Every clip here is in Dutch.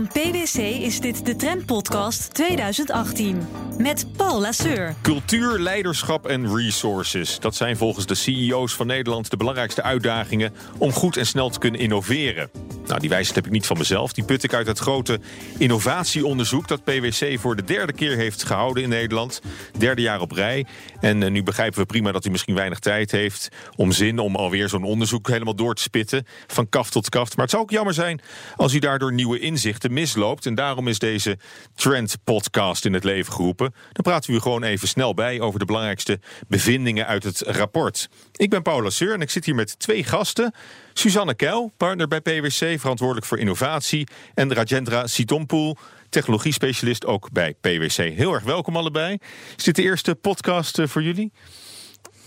Van PwC is dit de Trendpodcast 2018. Met Paul Lasseur. Cultuur, leiderschap en resources. Dat zijn volgens de CEO's van Nederland de belangrijkste uitdagingen om goed en snel te kunnen innoveren. Nou, die wijsheid heb ik niet van mezelf. Die put ik uit het grote innovatieonderzoek dat PwC voor de derde keer heeft gehouden in Nederland. Derde jaar op rij. En uh, nu begrijpen we prima dat u misschien weinig tijd heeft om zin om alweer zo'n onderzoek helemaal door te spitten. Van kaft tot kaft. Maar het zou ook jammer zijn als u daardoor nieuwe inzichten misloopt. En daarom is deze Trend Podcast in het leven geroepen. Dan praten we u gewoon even snel bij over de belangrijkste bevindingen uit het rapport. Ik ben Paula Seur en ik zit hier met twee gasten. Suzanne Keil, partner bij PwC, verantwoordelijk voor innovatie. En Rajendra Sitompoel, technologie-specialist ook bij PwC. Heel erg welkom allebei. Is dit de eerste podcast eh, voor jullie?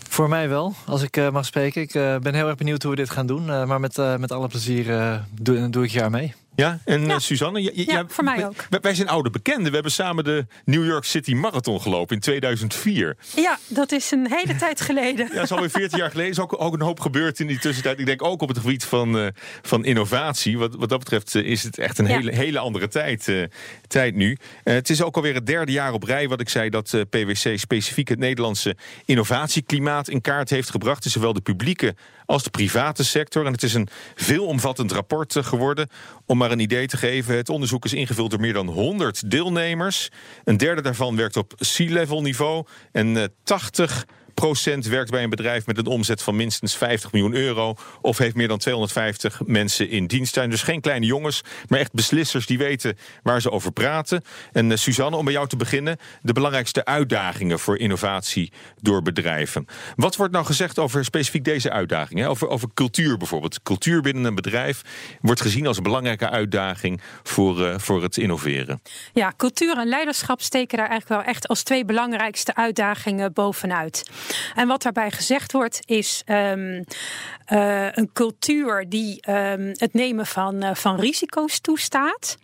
Voor mij wel, als ik uh, mag spreken. Ik uh, ben heel erg benieuwd hoe we dit gaan doen. Maar met, met alle plezier doe, doe, ik aan mee. Ja, en ja. Suzanne? Ja, ja, voor mij ook. Wij zijn oude bekenden. We hebben samen de New York City Marathon gelopen in 2004. Ja, dat is een hele tijd geleden. Ja, dat is alweer 14 jaar geleden. is ook, ook een hoop gebeurd in die tussentijd. Ik denk ook op het gebied van, van innovatie. Wat, wat dat betreft is het echt een hele, hele andere tijd, tijd nu. het is ook alweer het derde jaar op rij wat ik zei... dat PwC specifiek het Nederlandse innovatieklimaat in kaart heeft gebracht. zowel de publieke als de private sector. En het is een veelomvattend rapport geworden. Om maar een idee te geven, het onderzoek is ingevuld door meer dan 100 deelnemers. Een derde daarvan werkt op C-level niveau. En 80 procent werkt bij een bedrijf met een omzet van minstens 50 miljoen euro. Of heeft meer dan 250 mensen in dienst. Zijn dus geen kleine jongens, maar echt beslissers die weten waar ze over praten. En uh, Suzanne, om bij jou te beginnen, de belangrijkste uitdagingen voor innovatie door bedrijven. Wat wordt nou gezegd over specifiek deze uitdagingen? Over, over cultuur bijvoorbeeld. Cultuur binnen een bedrijf wordt gezien als een belangrijke uitdaging voor, uh, voor het innoveren. Ja, cultuur en leiderschap steken daar eigenlijk wel echt als twee belangrijkste uitdagingen bovenuit. En wat daarbij gezegd wordt, is um, uh, een cultuur die um, het nemen van, uh, van risico's toestaat.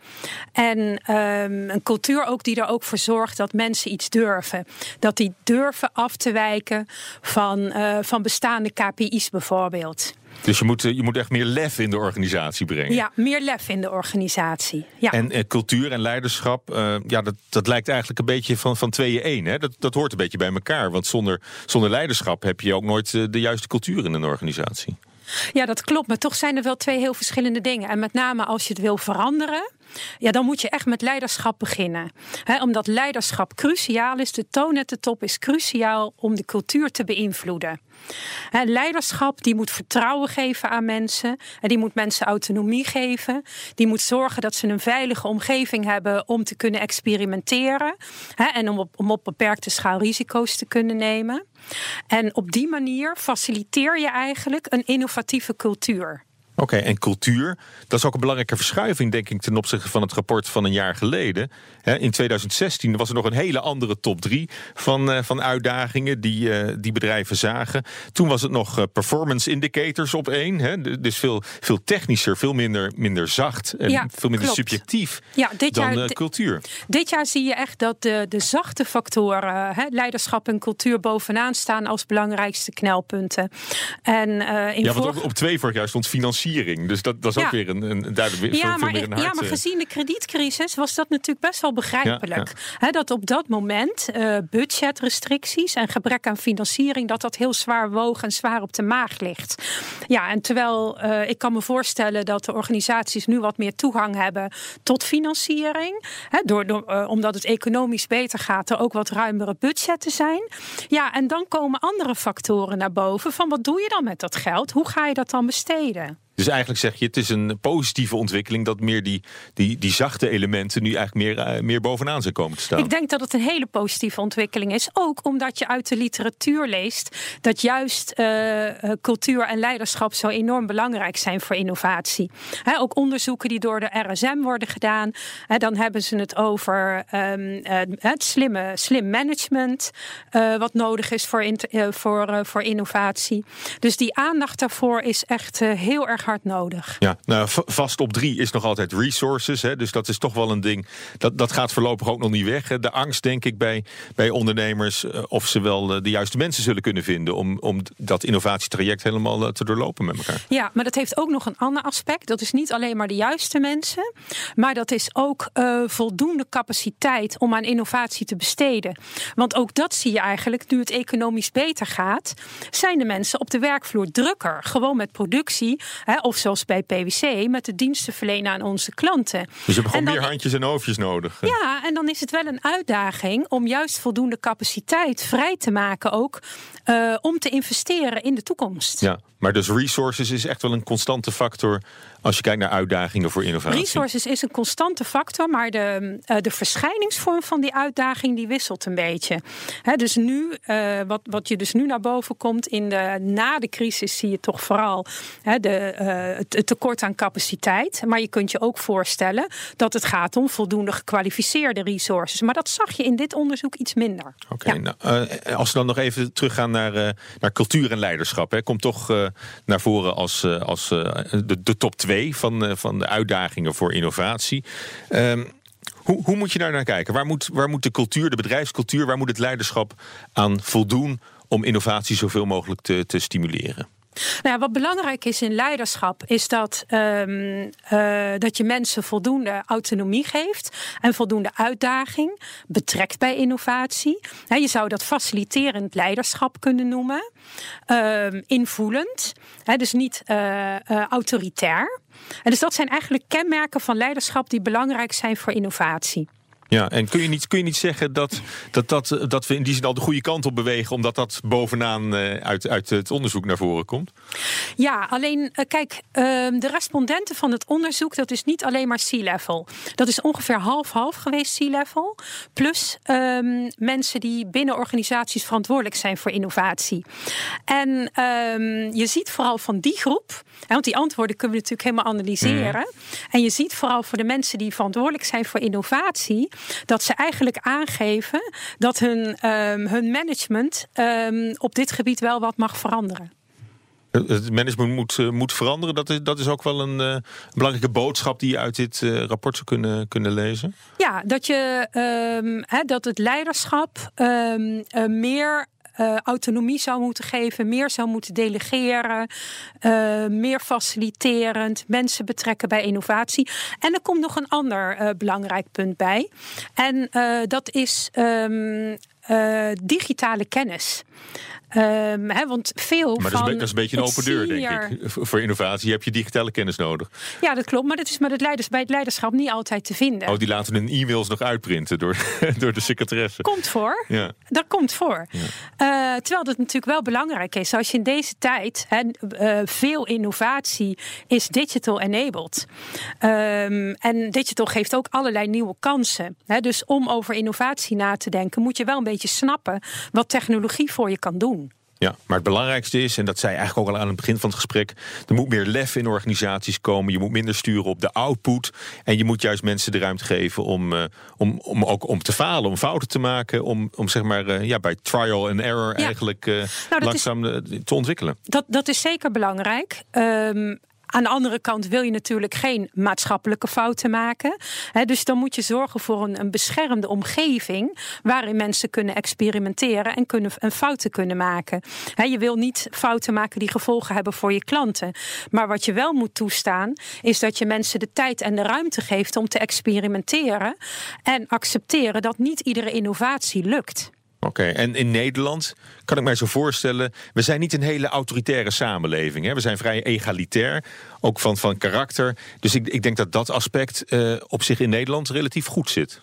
En um, een cultuur ook die er ook voor zorgt dat mensen iets durven. Dat die durven af te wijken van, uh, van bestaande KPI's bijvoorbeeld. Dus je moet, je moet echt meer lef in de organisatie brengen. Ja, meer lef in de organisatie. Ja. En eh, cultuur en leiderschap, uh, ja, dat, dat lijkt eigenlijk een beetje van, van tweeën één. Hè? Dat, dat hoort een beetje bij elkaar. Want zonder, zonder leiderschap heb je ook nooit de juiste cultuur in een organisatie. Ja, dat klopt. Maar toch zijn er wel twee heel verschillende dingen. En met name als je het wil veranderen. Ja, dan moet je echt met leiderschap beginnen. Omdat leiderschap cruciaal is. De toon at de top is cruciaal om de cultuur te beïnvloeden. Leiderschap die moet vertrouwen geven aan mensen. En die moet mensen autonomie geven. Die moet zorgen dat ze een veilige omgeving hebben om te kunnen experimenteren. En om om op beperkte schaal risico's te kunnen nemen. En op die manier faciliteer je eigenlijk een innovatieve cultuur. Oké, okay, en cultuur, dat is ook een belangrijke verschuiving, denk ik, ten opzichte van het rapport van een jaar geleden. In 2016 was er nog een hele andere top drie van, uh, van uitdagingen die, uh, die bedrijven zagen. Toen was het nog uh, performance indicators op één. Hè? Dus veel, veel technischer, veel minder, minder zacht en ja, veel minder klopt. subjectief ja, dit dan jaar, cultuur. Dit jaar zie je echt dat de, de zachte factoren, hè, leiderschap en cultuur, bovenaan staan als belangrijkste knelpunten. En, in ja, want op, op twee vorig jaar stond financiën dus dat, dat is ja. ook weer een, een duidelijk ja, maar, meer een Ja, maar gezien de kredietcrisis was dat natuurlijk best wel begrijpelijk. Ja, dat op dat moment uh, budgetrestricties en gebrek aan financiering... dat dat heel zwaar woog en zwaar op de maag ligt. Ja, en terwijl uh, ik kan me voorstellen dat de organisaties nu wat meer toegang hebben tot financiering... Door, door, uh, omdat het economisch beter gaat, er ook wat ruimere budgetten zijn. Ja, en dan komen andere factoren naar boven van wat doe je dan met dat geld? Hoe ga je dat dan besteden? Dus eigenlijk zeg je, het is een positieve ontwikkeling dat meer die, die, die zachte elementen nu eigenlijk meer, uh, meer bovenaan zijn komen te staan. Ik denk dat het een hele positieve ontwikkeling is. Ook omdat je uit de literatuur leest dat juist uh, cultuur en leiderschap zo enorm belangrijk zijn voor innovatie. Ook onderzoeken die door de RSM worden gedaan, dan hebben ze het over um, het slimme, slim management, wat nodig is voor, voor, voor innovatie. Dus die aandacht daarvoor is echt heel erg hard nodig. Ja, nou, vast op drie is nog altijd resources. Hè, dus dat is toch wel een ding. Dat, dat gaat voorlopig ook nog niet weg. Hè. De angst, denk ik, bij, bij ondernemers. Uh, of ze wel uh, de juiste mensen zullen kunnen vinden. om, om dat innovatietraject helemaal uh, te doorlopen met elkaar. Ja, maar dat heeft ook nog een ander aspect. Dat is niet alleen maar de juiste mensen. maar dat is ook voldoende capaciteit om aan innovatie te besteden. Want ook dat zie je eigenlijk nu het economisch beter gaat. zijn de mensen op de werkvloer drukker. Gewoon met productie. Hè, of zoals bij PwC, met de diensten verlenen aan onze klanten. Dus je hebt gewoon meer handjes en hoofdjes nodig. Ja, en dan is het wel een uitdaging om juist voldoende capaciteit vrij te maken ook uh, om te investeren in de toekomst. Ja, maar dus resources is echt wel een constante factor als je kijkt naar uitdagingen voor innovatie. Resources is een constante factor, maar de, uh, de verschijningsvorm van die uitdaging die wisselt een beetje. He, dus nu, uh, wat, wat je dus nu naar boven komt in de, na de crisis, zie je toch vooral he, de, uh, het tekort aan capaciteit. Maar je kunt je ook voorstellen dat het gaat om voldoende gekwalificeerde resources. Maar dat zag je in dit onderzoek iets minder. Oké, okay, ja. nou, als we dan nog even teruggaan naar, naar cultuur en leiderschap, hè, komt toch naar voren als, als de, de top 2 van, uh, van de uitdagingen voor innovatie. Um, hoe, hoe, moet je daar naar kijken? Waar moet, waar moet de cultuur, de bedrijfscultuur, waar moet het leiderschap aan voldoen om innovatie zoveel mogelijk te, te stimuleren? Nou, wat belangrijk is in leiderschap, is dat, um, uh, dat je mensen voldoende autonomie geeft en voldoende uitdaging betrekt bij innovatie. Je zou dat faciliterend leiderschap kunnen noemen, um, invoelend, dus niet uh, uh, autoritair. En dus dat zijn eigenlijk kenmerken van leiderschap die belangrijk zijn voor innovatie. Ja, en kun je niet, kun je niet zeggen dat, dat, dat, dat we in die zin al de goede kant op bewegen, omdat dat bovenaan uh, uit, uit het onderzoek naar voren komt? Ja, alleen uh, kijk, uh, de respondenten van het onderzoek, dat is niet alleen maar C-level. Dat is ongeveer half-half geweest C-level. Plus um, mensen die binnen organisaties verantwoordelijk zijn voor innovatie. En um, je ziet vooral van die groep, want die antwoorden kunnen we natuurlijk helemaal analyseren. Mm. En je ziet vooral voor de mensen die verantwoordelijk zijn voor innovatie dat ze eigenlijk aangeven dat hun, um, hun management um, op dit gebied wel wat mag veranderen. Het management moet, uh, moet veranderen. Dat is, dat is ook wel een uh, belangrijke boodschap die je uit dit uh, rapport zou kunnen, kunnen lezen. Ja, dat, je, um, hè, dat het leiderschap meer uh, autonomie zou moeten geven, meer zou moeten delegeren, uh, meer faciliterend, mensen betrekken bij innovatie. En er komt nog een ander uh, belangrijk punt bij. En dat is um, digitale kennis. Um, he, want veel maar dat is, dat is een beetje een open deur, denk ik. Voor innovatie heb je digitale kennis nodig. Ja, dat klopt. Maar dat is met het leiders, bij het leiderschap niet altijd te vinden. Oh, die laten hun e-mails nog uitprinten door, door de secretaresse. Komt voor. Ja. Dat komt voor. Ja. Uh, terwijl dat natuurlijk wel belangrijk is. Als je in deze tijd, he, uh, veel innovatie is digital enabled. Um, en digital geeft ook allerlei nieuwe kansen. He, dus om over innovatie na te denken, moet je wel een beetje snappen wat technologie voor je kan doen. Ja, maar het belangrijkste is, en dat zei eigenlijk ook al aan het begin van het gesprek, er moet meer lef in organisaties komen. Je moet minder sturen op de output. En je moet juist mensen de ruimte geven om, uh, om, om ook om te falen, om fouten te maken. Om, om zeg maar uh, ja, bij trial and error ja. eigenlijk uh, nou, langzaam is, te ontwikkelen. Dat, dat is zeker belangrijk. Um, aan de andere kant wil je natuurlijk geen maatschappelijke fouten maken. Dus dan moet je zorgen voor een, een, beschermde omgeving waarin mensen kunnen experimenteren en kunnen, en fouten kunnen maken. Je wil niet fouten maken die gevolgen hebben voor je klanten. Maar wat je wel moet toestaan, is dat je mensen de tijd en de ruimte geeft om te experimenteren en accepteren dat niet iedere innovatie lukt. Oké, en in Nederland kan ik mij zo voorstellen, we zijn niet een hele autoritaire samenleving. Hè? We zijn vrij egalitair, ook van, van karakter. Dus ik, ik denk dat dat aspect uh, op zich in Nederland relatief goed zit.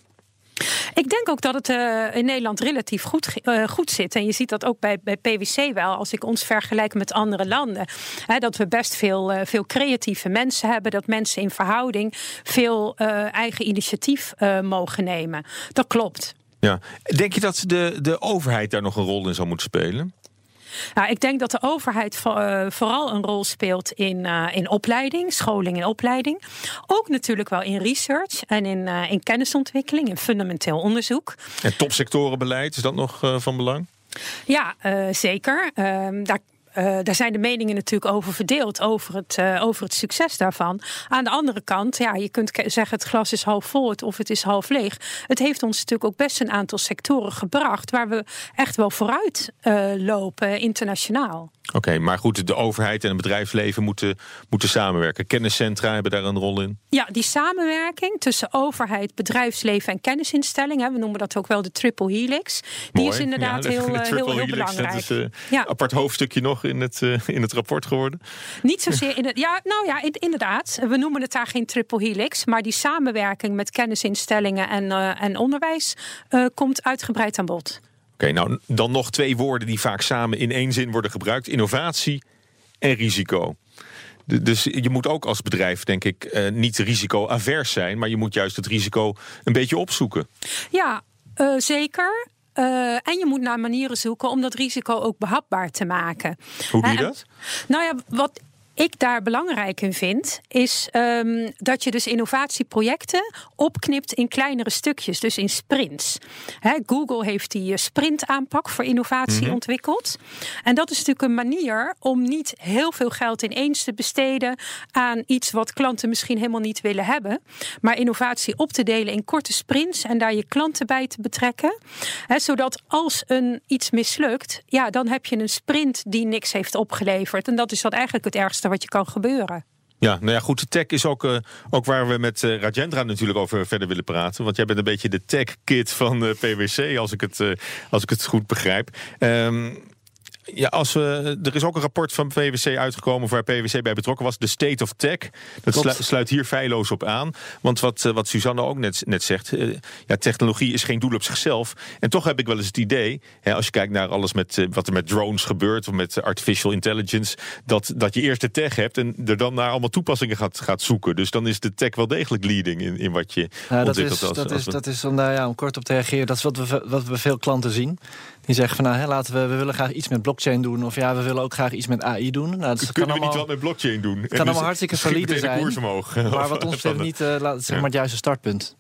Ik denk ook dat het uh, in Nederland relatief goed, uh, goed zit. En je ziet dat ook bij, bij PwC wel, als ik ons vergelijk met andere landen. Hè, dat we best veel, veel creatieve mensen hebben. Dat mensen in verhouding veel eigen initiatief mogen nemen. Dat klopt. Ja. Denk je dat de, de overheid daar nog een rol in zou moeten spelen? Nou, ik denk dat de overheid uh, vooral een rol speelt in, uh, in opleiding, scholing en opleiding. Ook natuurlijk wel in research en in, uh, in kennisontwikkeling, in fundamenteel onderzoek. En topsectorenbeleid, is dat nog van belang? Ja, zeker. Ehm, daar daar zijn de meningen natuurlijk over verdeeld, over het, over het succes daarvan. Aan de andere kant, ja, je kunt zeggen het glas is half vol of het is half leeg. Het heeft ons natuurlijk ook best een aantal sectoren gebracht waar we echt wel vooruit lopen internationaal. Oké, maar goed, de overheid en het bedrijfsleven moeten, moeten samenwerken. Kenniscentra hebben daar een rol in. Ja, die samenwerking tussen overheid, bedrijfsleven en kennisinstellingen, we noemen dat ook wel de triple helix, die is inderdaad heel, eh, heel, heel, belangrijk. Dat is een ja. apart hoofdstukje nog in het, uh, in het rapport geworden. Niet zozeer in het. Ja, nou ja, inderdaad. We noemen het daar geen triple helix, maar die samenwerking met kennisinstellingen en, en onderwijs komt uitgebreid aan bod. Oké, nou dan nog twee woorden die vaak samen in één zin worden gebruikt: innovatie en risico. Dus je moet ook als bedrijf, denk ik, niet risico-avers zijn, maar je moet juist het risico een beetje opzoeken. Ja, uh, zeker. Uh, en je moet naar manieren zoeken om dat risico ook behapbaar te maken. Hoe doe je dat? Nou ja, wat ik daar belangrijk in vind, is um, dat je dus innovatieprojecten opknipt in kleinere stukjes, dus in sprints. Google heeft die eh, sprintaanpak voor innovatie mhm. ontwikkeld. En dat is natuurlijk een manier om niet heel veel geld ineens te besteden aan iets wat klanten misschien helemaal niet willen hebben, maar innovatie op te delen in korte sprints en daar je klanten bij te betrekken. zodat als een iets mislukt, ja, dan heb je een sprint die niks heeft opgeleverd. En dat is wat eigenlijk het ergste wat je kan gebeuren. Ja, nou ja, goed. Tech is ook, uh, ook waar we met uh, Rajendra natuurlijk over verder willen praten. Want jij bent een beetje de tech-kid van uh, PwC, als ik het, als ik het goed begrijp. Um, ja, als we, er is ook een rapport van PwC uitgekomen waar PwC bij betrokken was. De State of Tech. Dat sluit, hier feilloos op aan. Want wat, eh, wat Suzanne ook net, net zegt. Uh, ja, technologie is geen doel op zichzelf. En toch heb ik wel eens het idee. Hè, als je kijkt naar alles met, uh, wat er met drones gebeurt. Of met artificial intelligence. Dat, dat je eerst de tech hebt. En er dan naar allemaal toepassingen gaat, gaat zoeken. Dus dan is de tech wel degelijk leading in, in wat je ja, dat is, als, dat, is, dat is om, daar, ja, om kort op te reageren. Dat is wat we, wat we veel klanten zien. Die zeggen van nou, hè, laten we, we willen graag iets met blockchain doen. Of ja, we willen ook graag iets met AI doen. Nou, dat Kunnen kan we allemaal, niet wat met blockchain doen? Het kan allemaal hartstikke valide zijn. Koers omhoog. Maar wat ons betreft niet uh, zeg maar het juiste startpunt.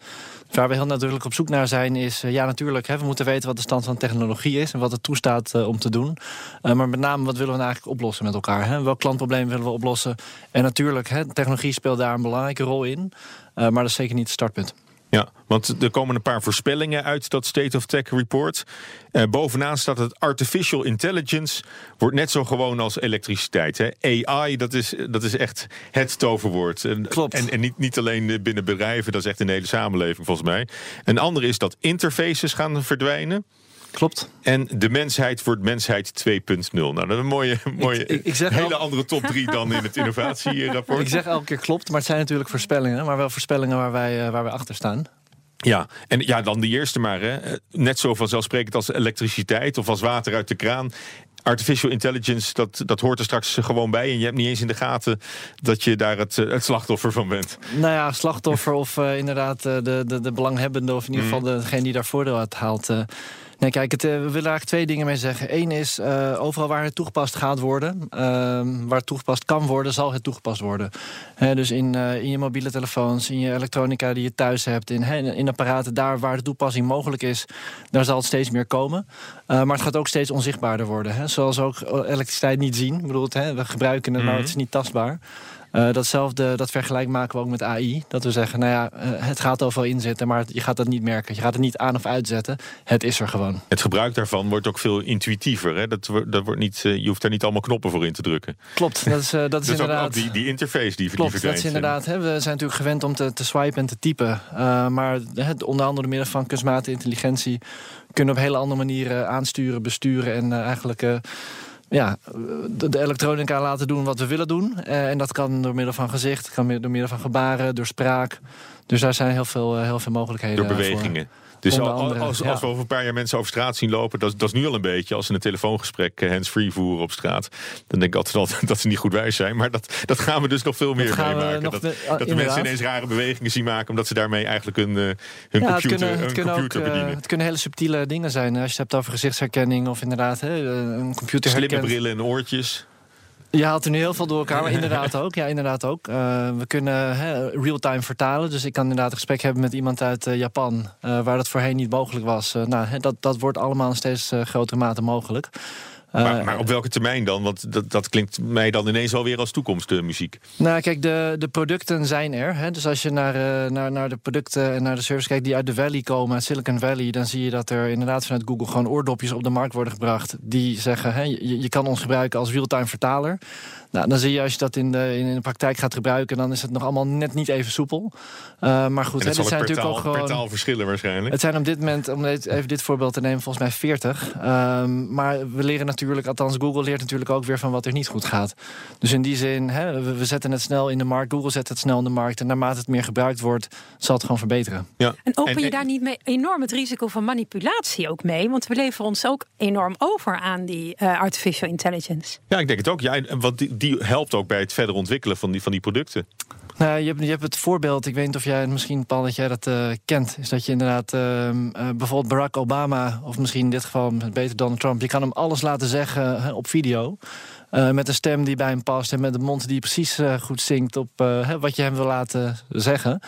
Waar we heel nadrukkelijk op zoek naar zijn is... Uh, ja, natuurlijk, hè, we moeten weten wat de stand van technologie is... en wat het toestaat uh, om te doen. Uh, maar met name, wat willen we nou eigenlijk oplossen met elkaar? Hè? Welk klantprobleem willen we oplossen? En natuurlijk, hè, technologie speelt daar een belangrijke rol in. maar dat is zeker niet het startpunt. Ja, want er komen een paar voorspellingen uit dat State of Tech report. Uh, bovenaan staat het artificial intelligence wordt net zo gewoon als elektriciteit. Hè? AI, dat is, dat is echt het toverwoord. En, Klopt. En, en niet, niet alleen binnen bedrijven, dat is echt in de hele samenleving volgens mij. Een andere is dat interfaces gaan verdwijnen. Klopt. En de mensheid wordt mensheid 2.0. Nou, dat is een mooie, mooie ik, ik zeg hele andere top 3 dan in het innovatierapport. Ik zeg elke keer klopt, maar het zijn natuurlijk voorspellingen. Maar wel voorspellingen waar wij, eh, waar wij achter staan. Ja, en ja, dan die eerste maar. Hè. Net zo vanzelfsprekend als elektriciteit of als water uit de kraan artificial intelligence, dat, dat hoort er straks gewoon bij. En je hebt niet eens in de gaten dat je daar het, het slachtoffer van bent. Nou ja, slachtoffer of uh, inderdaad de, de, de belanghebbende... of in ieder geval mm. degene die daar voordeel uit haalt... Uh, Nee, kijk, het, eh, we willen eigenlijk twee dingen mee zeggen. Eén is, uh, overal waar het toegepast gaat worden... Uh, waar het toegepast kan worden, zal het toegepast worden. dus in, uh, in je mobiele telefoons, in je elektronica die je thuis hebt... in, in apparaten, daar waar de toepassing mogelijk is... daar zal het steeds meer komen. maar het gaat ook steeds onzichtbaarder worden. Zoals ook elektriciteit niet zien. Ik bedoel, we gebruiken het, maar mhm. het is niet tastbaar. Uh, datzelfde, dat vergelijk maken we ook met AI. Dat we zeggen, nou ja, uh, het gaat overal inzetten, maar je gaat dat niet merken. Je gaat het niet aan of uitzetten. Het is er gewoon. Het gebruik daarvan wordt ook veel intuïtiever. Hè? Dat, dat wordt niet, uh, je hoeft daar niet allemaal knoppen voor in te drukken. Klopt, dat is, dat is dus inderdaad... Ook, die, die interface die, Klopt, die dat is inderdaad. Hè, we zijn natuurlijk gewend om te, te swipen en te typen. maar onder andere door middel van kunstmatige intelligentie... kunnen we op hele andere manieren aansturen, besturen en eigenlijk ja, de, elektronica laten doen wat we willen doen. Uh, en dat kan door middel van gezicht, kan door middel van gebaren, door spraak. Dus daar zijn heel veel, uh, heel veel mogelijkheden. Door bewegingen. Dus als, als, we over een paar jaar mensen over straat zien lopen, dat, dat is nu al een beetje. Als ze een telefoongesprek eh, hands-free voeren op straat, dan denk ik altijd al dat ze niet goed wijs zijn. Maar dat, dat gaan we dus nog veel meer meemaken. Dat, de, dat de mensen ineens rare bewegingen zien maken, omdat ze daarmee eigenlijk hun, hun ja, computer, het kunnen, hun computer ook, bedienen. het kunnen hele subtiele dingen zijn. Als je het hebt over gezichtsherkenning of inderdaad hè, een computer. Slimme brillen en oortjes. Je haalt er nu heel veel door elkaar, inderdaad ook. Ja, inderdaad ook. Uh, we kunnen real-time vertalen. Dus ik kan inderdaad een gesprek hebben met iemand uit uh, Japan... Uh, waar dat voorheen niet mogelijk was. nou, dat, dat wordt allemaal in steeds grotere mate mogelijk. Maar, maar, op welke termijn dan? Want dat, dat klinkt mij dan ineens alweer als toekomstmuziek. Nou, kijk, de, de producten zijn er. Hè? Dus als je naar, naar, naar de producten en naar de services kijkt die uit de Valley komen, uit Silicon Valley, dan zie je dat er inderdaad vanuit Google gewoon oordopjes op de markt worden gebracht. Die zeggen: hè, je, je kan ons gebruiken als real-time vertaler. Nou, dan zie je als je dat in de, in de praktijk gaat gebruiken, dan is het nog allemaal net niet even soepel. Uh, maar goed, het zijn natuurlijk ook gewoon. Per verschillen waarschijnlijk. Het zijn op dit moment, om even dit voorbeeld te nemen, volgens mij 40. Um, ehm, maar we leren natuurlijk, althans Google leert natuurlijk ook weer van wat er niet goed gaat. Dus in die zin, hè, we, we, zetten het snel in de markt, Google zet het snel in de markt. En naarmate het meer gebruikt wordt, zal het gewoon verbeteren. Ja. En open je daar niet mee enorm het risico van manipulatie ook mee? Want we leveren ons ook enorm over aan die uh, artificial intelligence. Ja, ik denk het ook. Ja, want die, die helpt ook bij het verder ontwikkelen van die, van die producten. Nou, je, hebt, je hebt het voorbeeld, ik weet niet of jij misschien, Paul, dat jij dat uh, kent. Is dat je inderdaad uh, bijvoorbeeld Barack Obama, of misschien in dit geval beter Donald Trump, je kan hem alles laten zeggen op video. Met een stem die bij hem past en met een mond die precies goed zingt op wat je hem wil laten zeggen.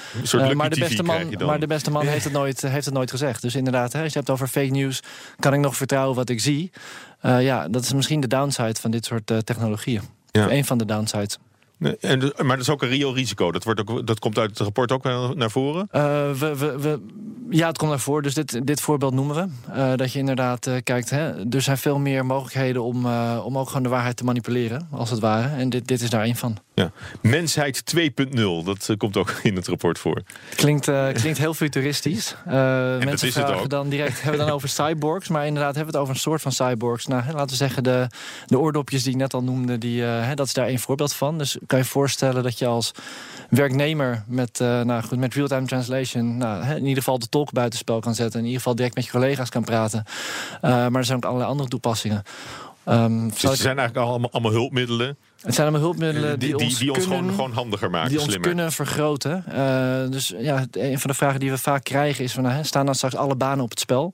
maar, de beste man, maar de beste man heeft het nooit, heeft het nooit gezegd. Dus inderdaad, hè, als je hebt over fake news, kan ik nog vertrouwen wat ik zie? ja, dat is misschien de downside van dit soort technologieën. Ja. Een van de downsides. En, maar dat is ook een reëel risico. Dat, wordt ook, dat komt uit het rapport ook naar voren? Uh, we, we, we, ja, het komt naar voren. Dus dit, dit voorbeeld noemen we. Uh, dat je inderdaad uh, kijkt. Hè, er zijn veel meer mogelijkheden om, om ook gewoon de waarheid te manipuleren, als het ware. En dit, dit is daar één van. Ja. Mensheid 2.0, dat komt ook in het rapport voor. Klinkt, klinkt heel futuristisch. mensen vragen dan direct, hebben we dan over cyborgs. Maar inderdaad hebben we het over een soort van cyborgs. Nou, laten we zeggen, de, de oordopjes die ik net al noemde, die, dat is daar één voorbeeld van. Dus kan je voorstellen dat je als werknemer met, uh, nou goed, met real-time translation nou, in ieder geval de tolk buitenspel kan zetten. In ieder geval direct met je collega's kan praten. Uh, maar er zijn ook allerlei andere toepassingen. Um, dus het zijn eigenlijk allemaal, allemaal hulpmiddelen. Het zijn allemaal hulpmiddelen die, die, ons, die ons gewoon, gewoon handiger maken. Die ons kunnen vergroten. Uh, dus ja, een van de vragen die we vaak krijgen is: van, nou, staan dan straks alle banen op het spel?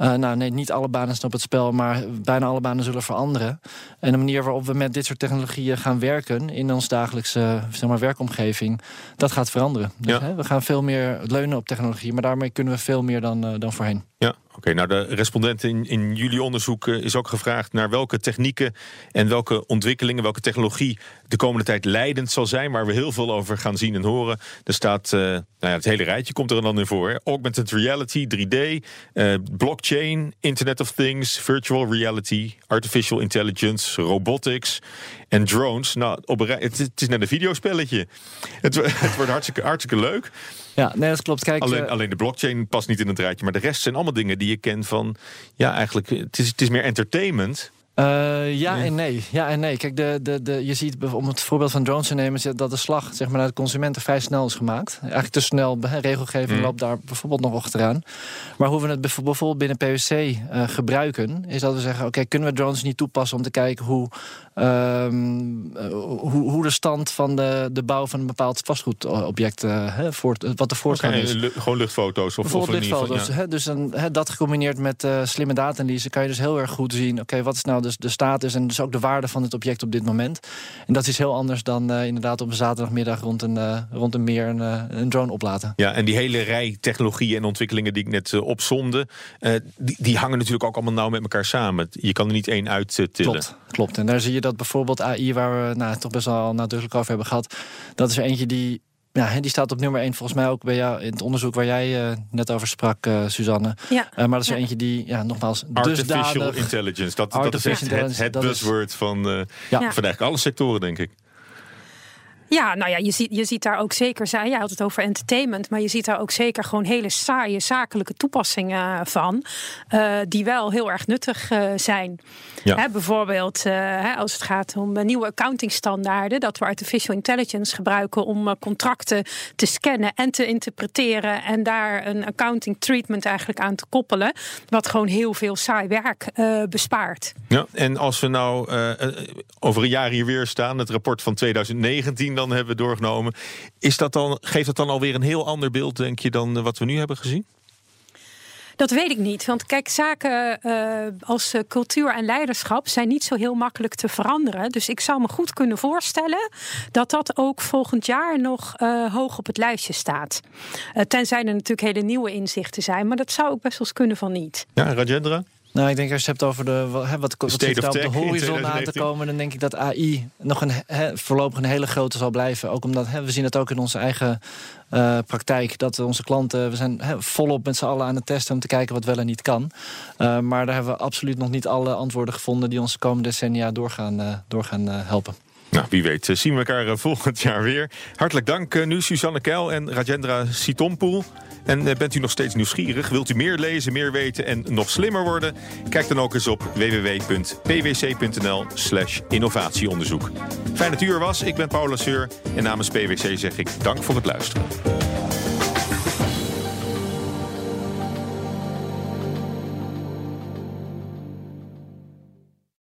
Uh, nou, nee, niet alle banen staan op het spel, maar bijna alle banen zullen veranderen. En de manier waarop we met dit soort technologieën gaan werken in ons dagelijkse zeg maar, werkomgeving, dat gaat veranderen. Dus, hè, we gaan veel meer leunen op technologie, maar daarmee kunnen we veel meer dan, uh, dan voorheen. Ja, oké. Nou, de respondenten in, in jullie onderzoek uh, is ook gevraagd naar welke technieken en welke ontwikkelingen, welke technologie de komende tijd leidend zal zijn, waar we heel veel over gaan zien en horen. Er staat, uh, nou ja, het hele rijtje komt er dan in voor. Hè? Augmented reality, 3D, uh, blockchain, Internet of Things, virtual reality, artificial intelligence, robotics en drones. Nou, op een, het, het is net een videospelletje. Het, het wordt hartstikke, hartstikke leuk. Ja, nee, dat klopt. Kijk, alleen, alleen de blockchain past niet in het rijtje. Maar de rest zijn allemaal dingen die je kent van... Ja, eigenlijk, het is, het is meer entertainment... Uh, ja, en nee. Ja en nee. Kijk, de, de, de, je ziet, om het voorbeeld van drones te nemen, dat de slag zeg maar, naar de consumenten vrij snel is gemaakt. Eigenlijk te snel. Regelgeving mm. loopt daar bijvoorbeeld nog achteraan. Maar hoe we het bijvoorbeeld binnen PwC uh, gebruiken, is dat we zeggen: oké, kunnen we drones niet toepassen om te kijken hoe, um, hoe, hoe, de stand van de, de bouw van een bepaald vastgoedobject, uh, voort, wat de voortgang okay, is. gewoon luchtfoto's of, of luchtfoto's. Ja. dus dan, dat gecombineerd met slimme data-analyse kan je dus heel erg goed zien: oké, wat is nou dus de status en dus ook de waarde van het object op dit moment. En dat is heel anders dan uh, inderdaad op een zaterdagmiddag rond een, uh, rond een meer een, uh, een, drone oplaten. Ja, en die hele rij technologieën en ontwikkelingen die ik net opzonde, die, die, hangen natuurlijk ook allemaal nauw met elkaar samen. Je kan er niet één uit tillen. Klopt, klopt. En daar zie je dat bijvoorbeeld AI, waar we nou, toch best wel nadrukkelijk over hebben gehad, dat is er eentje die ja, die staat op nummer 1 volgens mij ook bij jou in het onderzoek waar jij uh, net over sprak, uh, Suzanne. Ja. Uh, maar dat is er eentje die, ja, nogmaals, Artificial intelligence, dat, dat is echt het, het buzzword van, ja. van eigenlijk alle sectoren, denk ik. Ja, nou ja, je ziet, je ziet daar ook zeker, jij had het over entertainment, maar je ziet daar ook zeker gewoon hele saaie zakelijke toepassingen van, uh, die wel heel erg nuttig uh, zijn. Ja. Hè, bijvoorbeeld uh, als het gaat om nieuwe accountingstandaarden, dat we artificial intelligence gebruiken om contracten te scannen en te interpreteren en daar een accounting treatment eigenlijk aan te koppelen, wat gewoon heel veel saai werk bespaart. Ja, en als we nou over een jaar hier weer staan, het rapport van 2019 dan hebben doorgenomen. Is dat dan, geeft dat dan alweer een heel ander beeld, denk je, dan wat we nu hebben gezien? Dat weet ik niet. Want kijk, zaken uh, als cultuur en leiderschap zijn niet zo heel makkelijk te veranderen. Dus ik zou me goed kunnen voorstellen dat dat ook volgend jaar nog uh, hoog op het lijstje staat. Uh, tenzij er natuurlijk hele nieuwe inzichten zijn. Maar dat zou ook best wel eens kunnen van niet. Ja, Rajendra? Nou, ik denk als je het hebt over de, wat, wat, wat zit er op de horizon aan te komen, dan denk ik dat AI nog een, voorlopig een hele grote zal blijven. Ook omdat we zien het ook in onze eigen uh, praktijk. Dat onze klanten, we zijn volop met z'n allen aan het testen om te kijken wat wel en niet kan. Uh, maar daar hebben we absoluut nog niet alle antwoorden gevonden die ons de komende decennia doorgaan, uh, doorgaan helpen. Nou, wie weet zien we elkaar volgend jaar weer. Hartelijk dank nu Suzanne Keil en Rajendra Sitompoel. En eh, bent u nog steeds nieuwsgierig? Wilt u meer lezen, meer weten en nog slimmer worden? Kijk dan ook eens op www.pwc.nl/slash innovatieonderzoek. Fijn dat u er was. Ik ben Paula Seur en namens PwC zeg ik dank voor het luisteren.